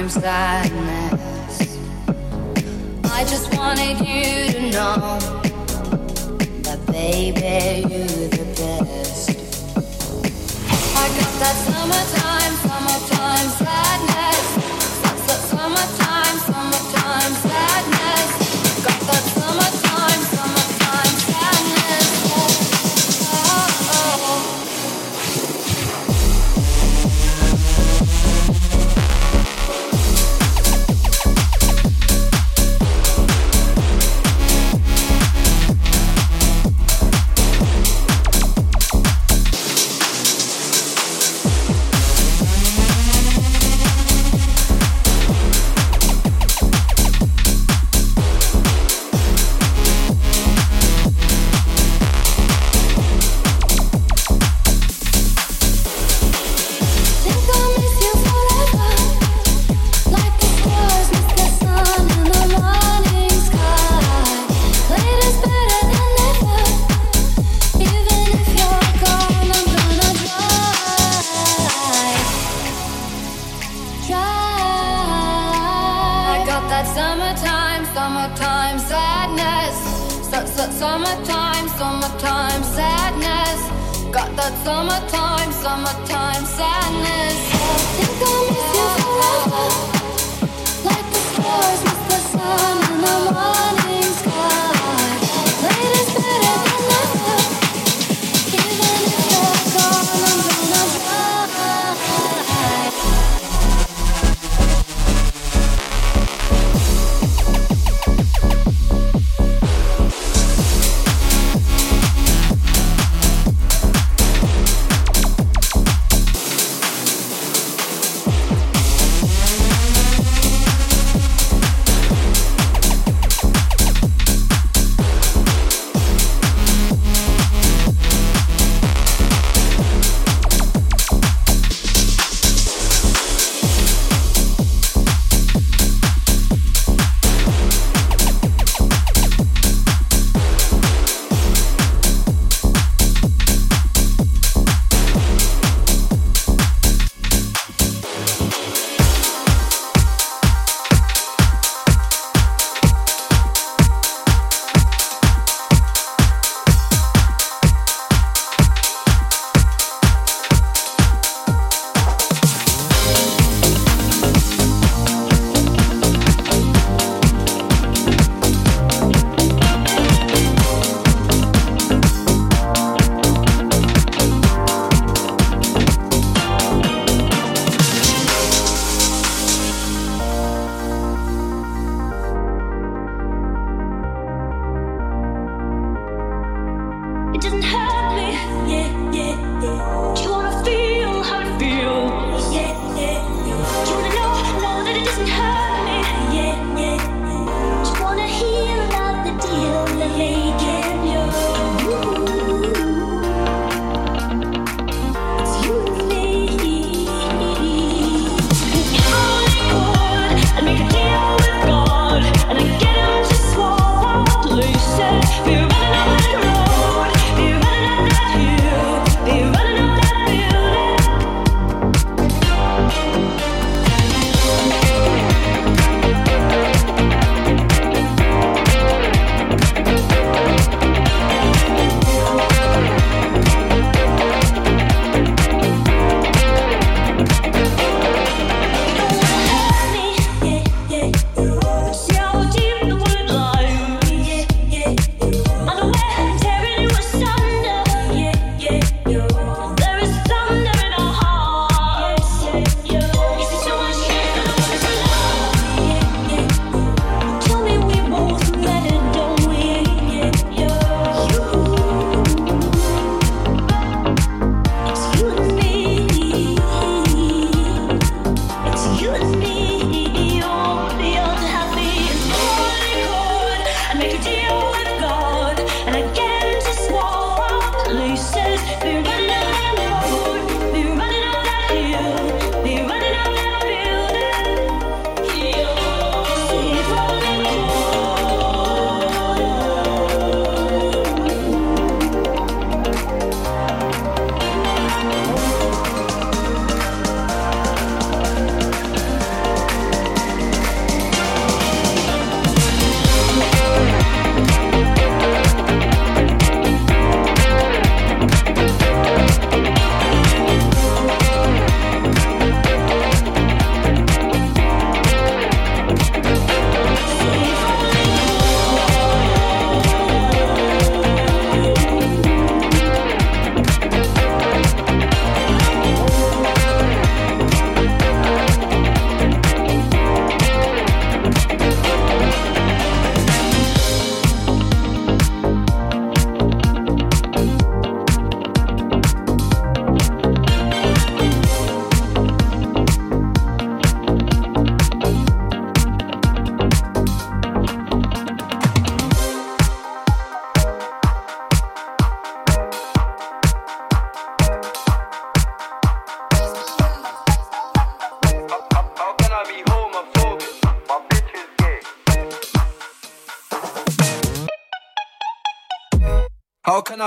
crime sadness. I just wanted you to know that, baby, you're the best. I got that summertime, summertime sadness.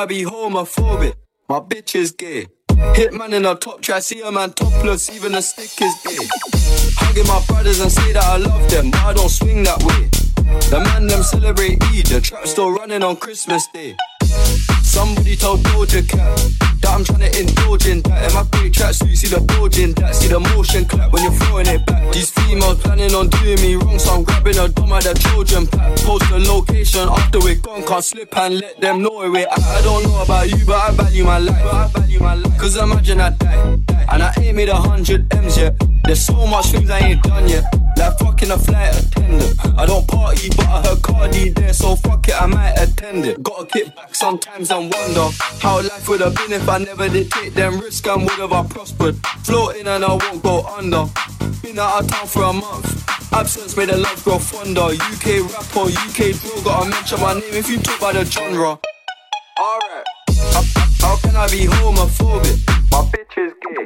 I be homophobic? My bitch is gay. Hitman in a top try, see a man topless, even a stick is gay. Hugging my brothers and say that I love them, but I don't swing that way. The man them celebrate Eid, the trap still running on Christmas Day. Somebody told Doja Cat that I'm trying to indulge in that. In my great tracksuit, see the bulge that. See the motion clap when you're throwing it back. These females planning on doing me wrong, so I'm grabbing a dumb at the children pack. Post the location after we're gone, can't slip and let them know where we're at. I don't know about you, but I value my life. I value my life. Cause imagine I die, and I ain't made a hundred M's yet. There's so much things I ain't done yet. Like fucking a flight attendant. I don't party, but I heard Cardi there, so fuck it, I might attend it. Gotta kick back sometimes and wonder how life would have been if I never did take them risks and would have I prospered. Floating and I won't go under. Been out of town for a month. Absence made the love grow fonder. UK rapper, UK drill, gotta mention my name if you talk about the genre. Alright. How, can I be homophobic? My bitch is gay.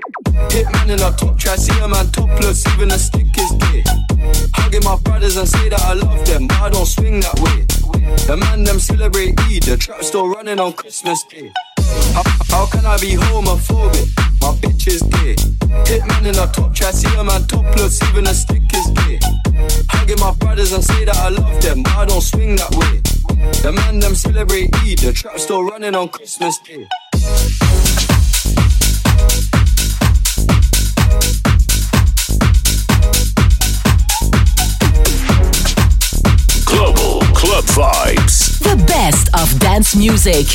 Hitman in a top try, see a man topless, even a stick is gay. Hugging my brothers and say that I love them, but I don't swing that way. The man them celebrate Eid, the trap still running on Christmas Day. How, how can I be homophobic? My bitch is gay. Hitman in a top try, see a man topless, even a stick is gay. Hugging my brothers and say that I love them, but I don't swing that way. The man them celebrate Eid, the trap still running on Christmas Day. Global Club Vibes. The best of dance music.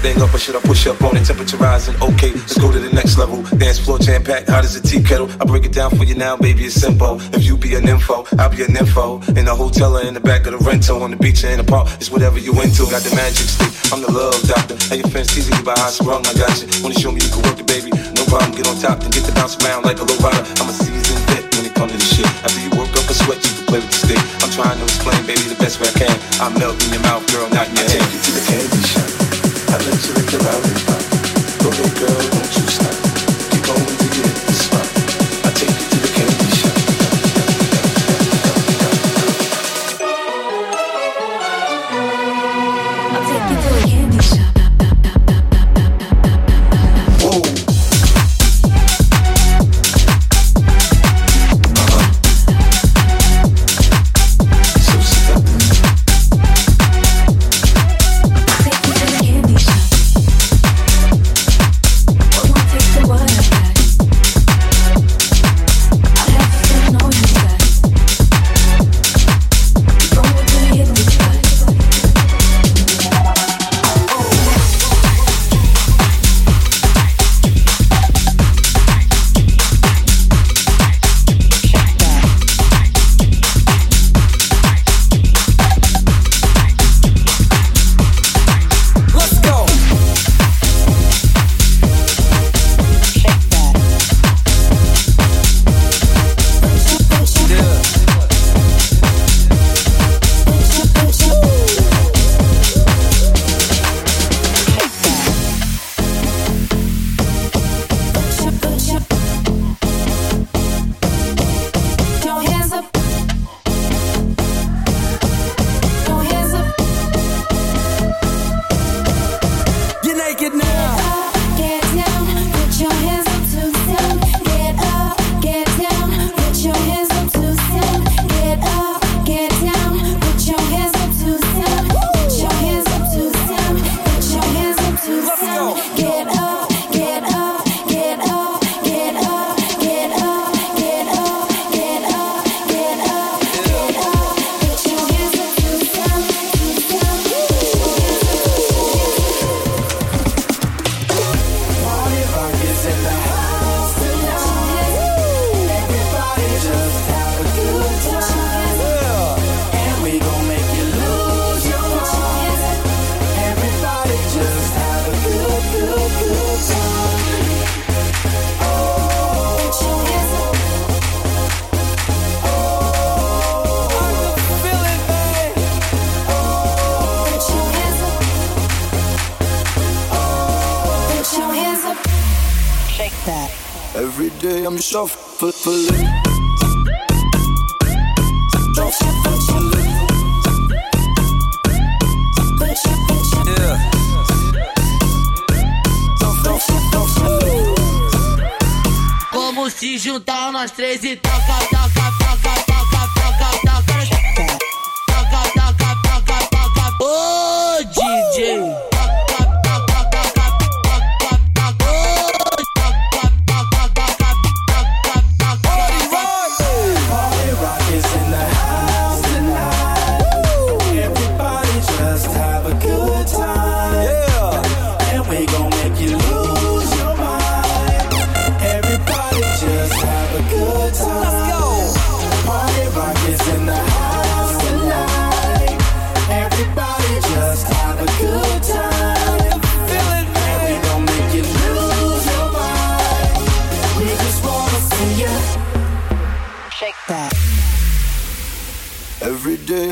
Thing up or should I push up on it? Temperature rising, okay, let's go to the next level. Dance floor jam packed, hot as a tea kettle. I break it down for you now, baby, it's simple. If you be an info, I'll be an info. In the hotel or in the back of the rental, on the beach or in the park, it's whatever you into. Got the magic stick, I'm the love doctor. Hey, your fans teasing you about how sprung, I got you. Wanna show me you can work it, baby? No problem, get on top and get to bounce around like a low rider. I'm a seasoned vet when it comes to this shit. After you work up a sweat, you can play with the stick. I'm trying to explain, baby, the best way I can. I'm melting in your mouth, girl, not in your head. I take you to the candy shop. I let you lick the lollipop. Go ahead, girl, don't you stop. Keep going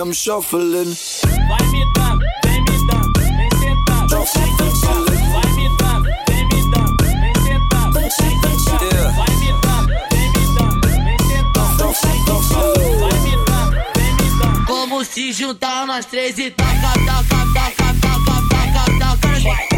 I'm shuffling. Vai me dando, vem me dando, vem sentado, vem quicando. Vai me dando, vem me dando, vem sentado, vem quicando. Vai me dando, vem me dando, vem sentado, vem quicando. Vai me dando, vem me dando. Como se juntar nós três e taca, taca, taca, taca, taca, taca. Taca,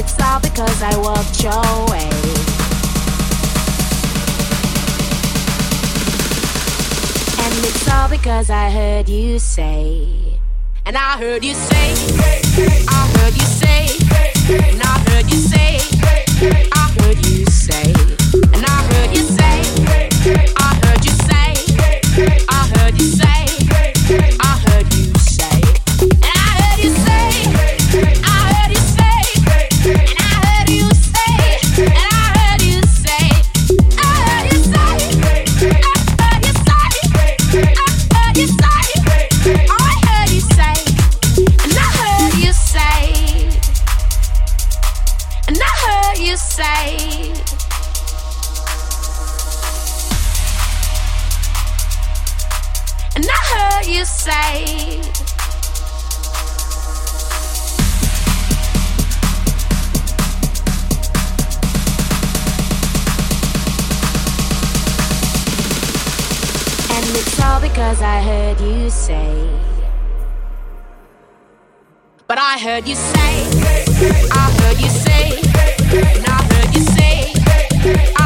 It's all because I walked your way. And it's all because I heard you say. And I heard you say. I heard you say. And I heard you say. I heard you say, and I heard you say, I heard you say, I heard you say, I say. But I heard you say, I heard you say, and I heard you say,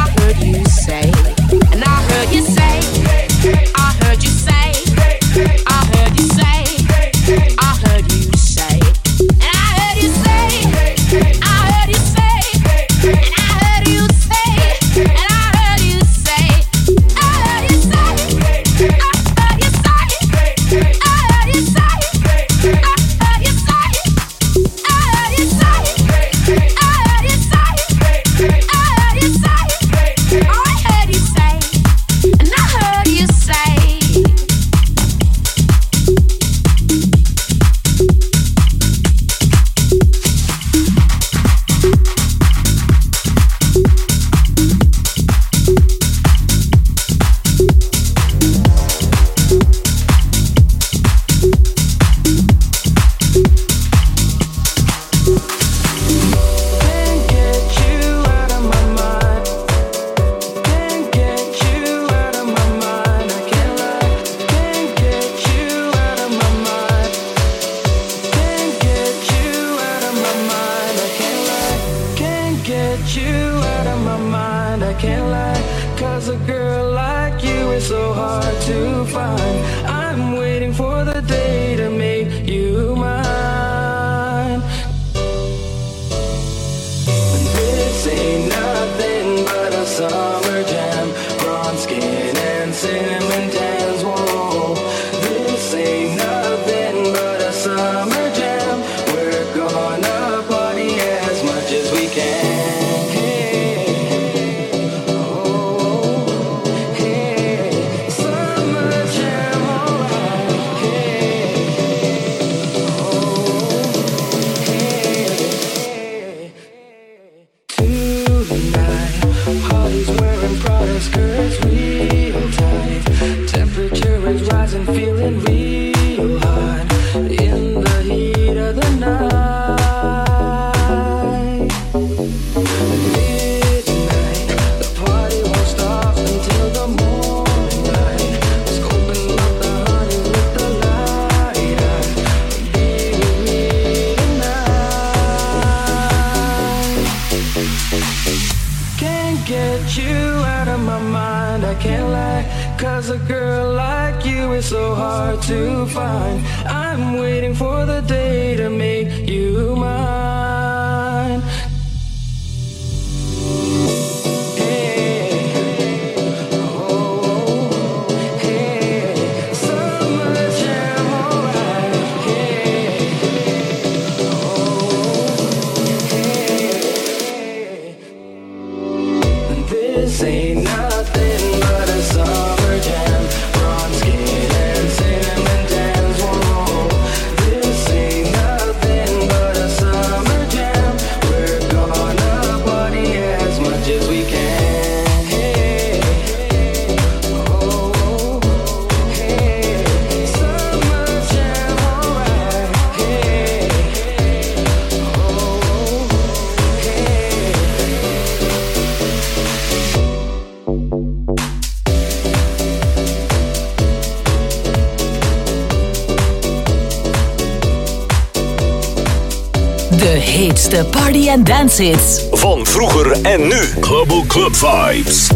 en dance hits. Van vroeger en nu. Global Club Vibes.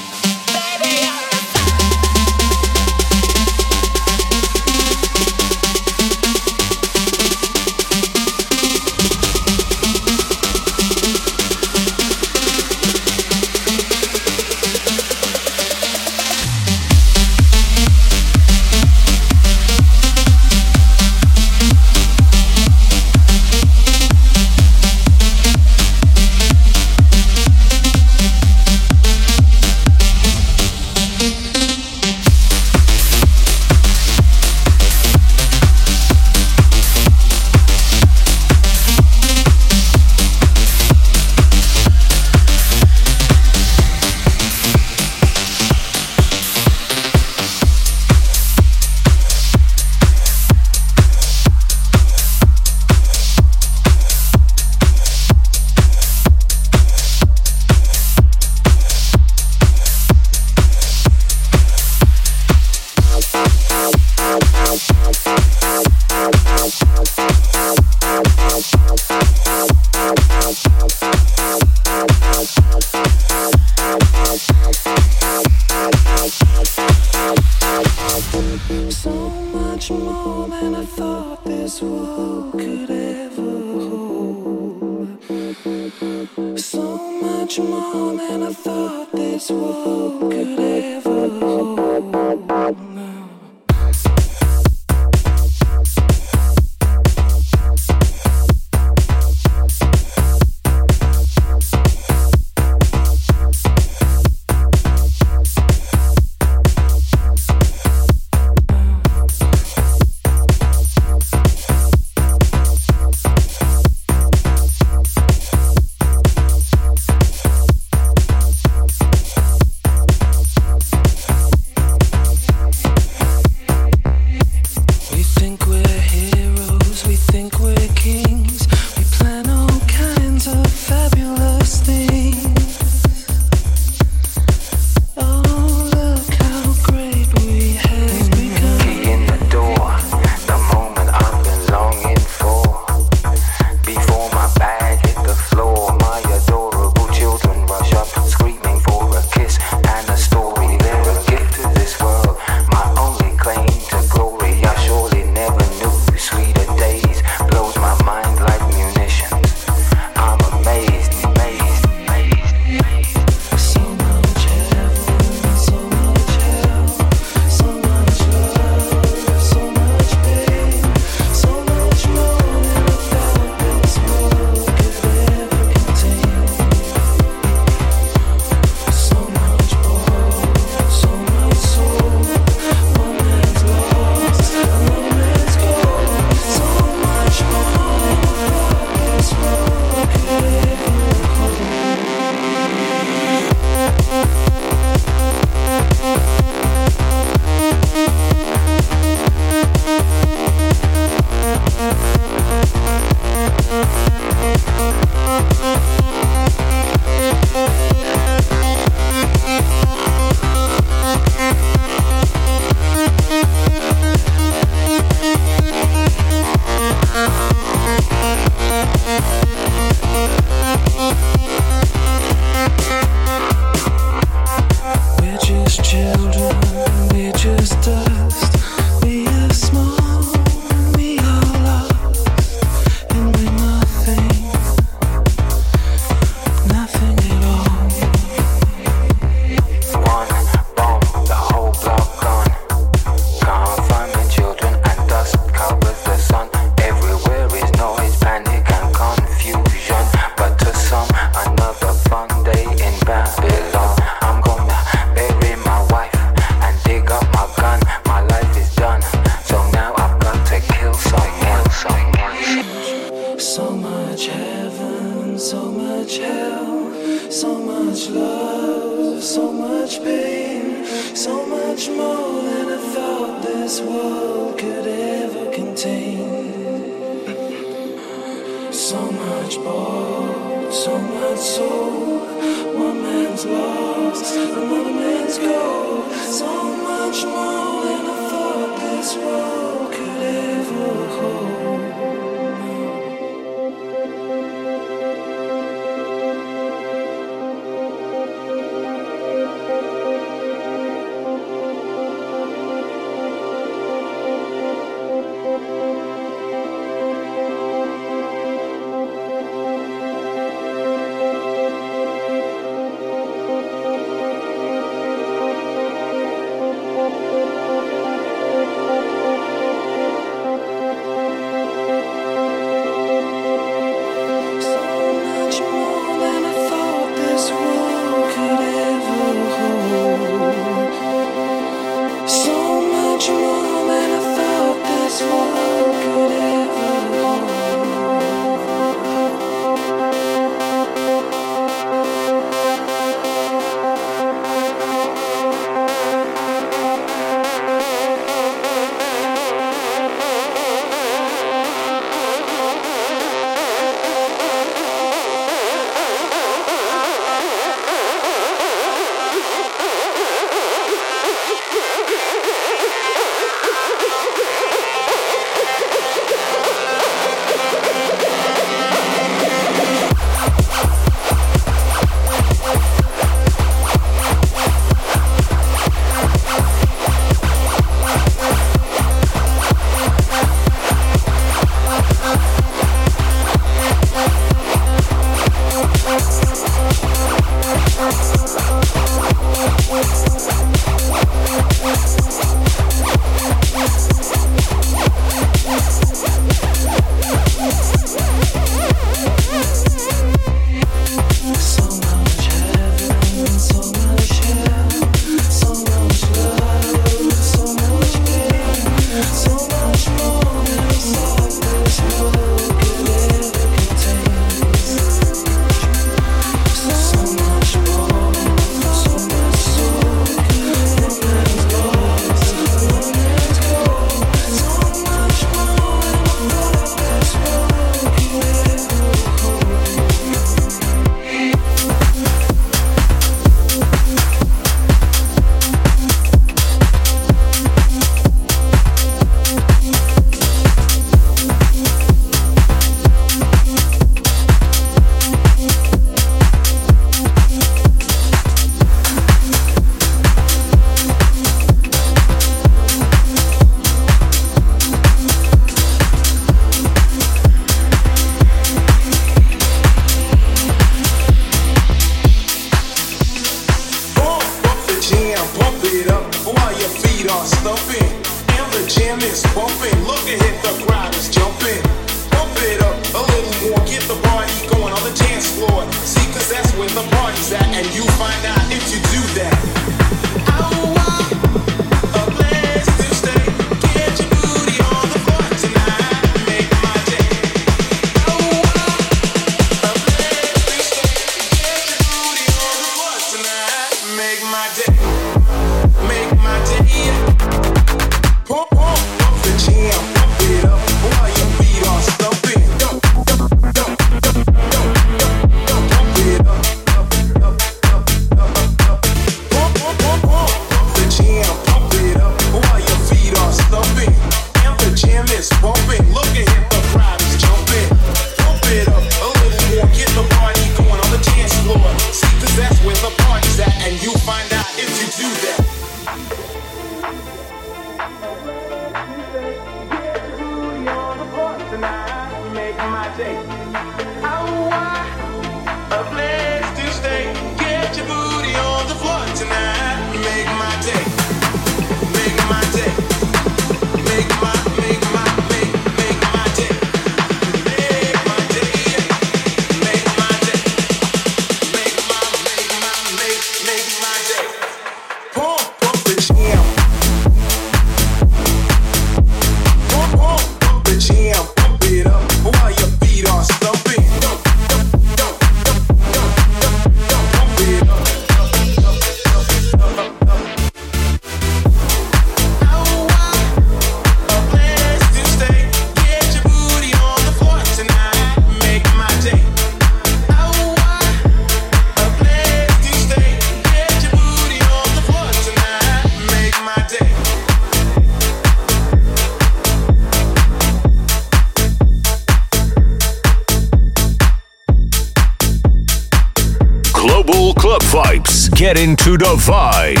Get into the vibe.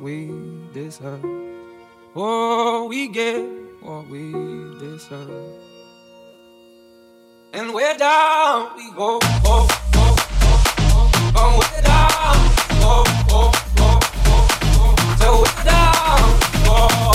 We deserve? Oh, we get what we deserve. And we're down, we go, oh, oh, oh, oh, oh, we're down, oh, oh, oh, oh, oh, so we're down, oh,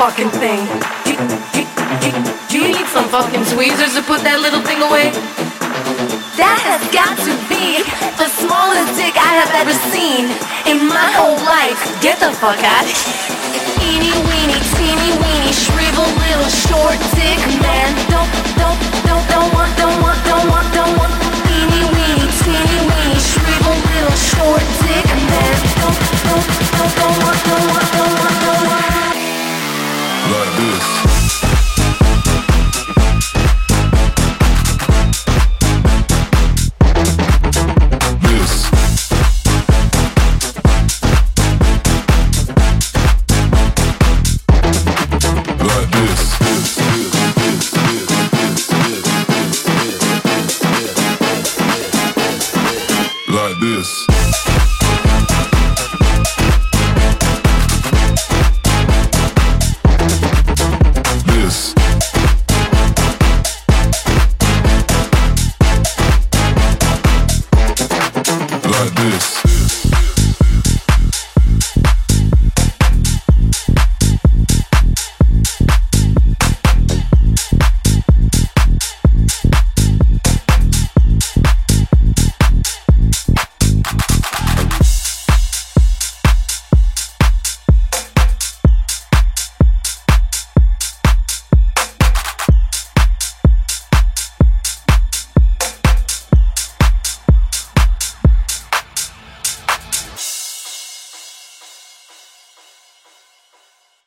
fucking thing? Do, do, do, do you need some fucking tweezers to put that little thing away? That has got to be the smallest dick I have ever seen in my whole life. Get the fuck out. Eeny weeny, teeny weeny, shrivel little short dick man. Don't, don't, don't, don't want, don't want, don't want, don't want. Eeny weeny, teeny weeny, shrivel little short dick man. Don't, don't, don't, don't want, don't want, don't want, don't want. Like this.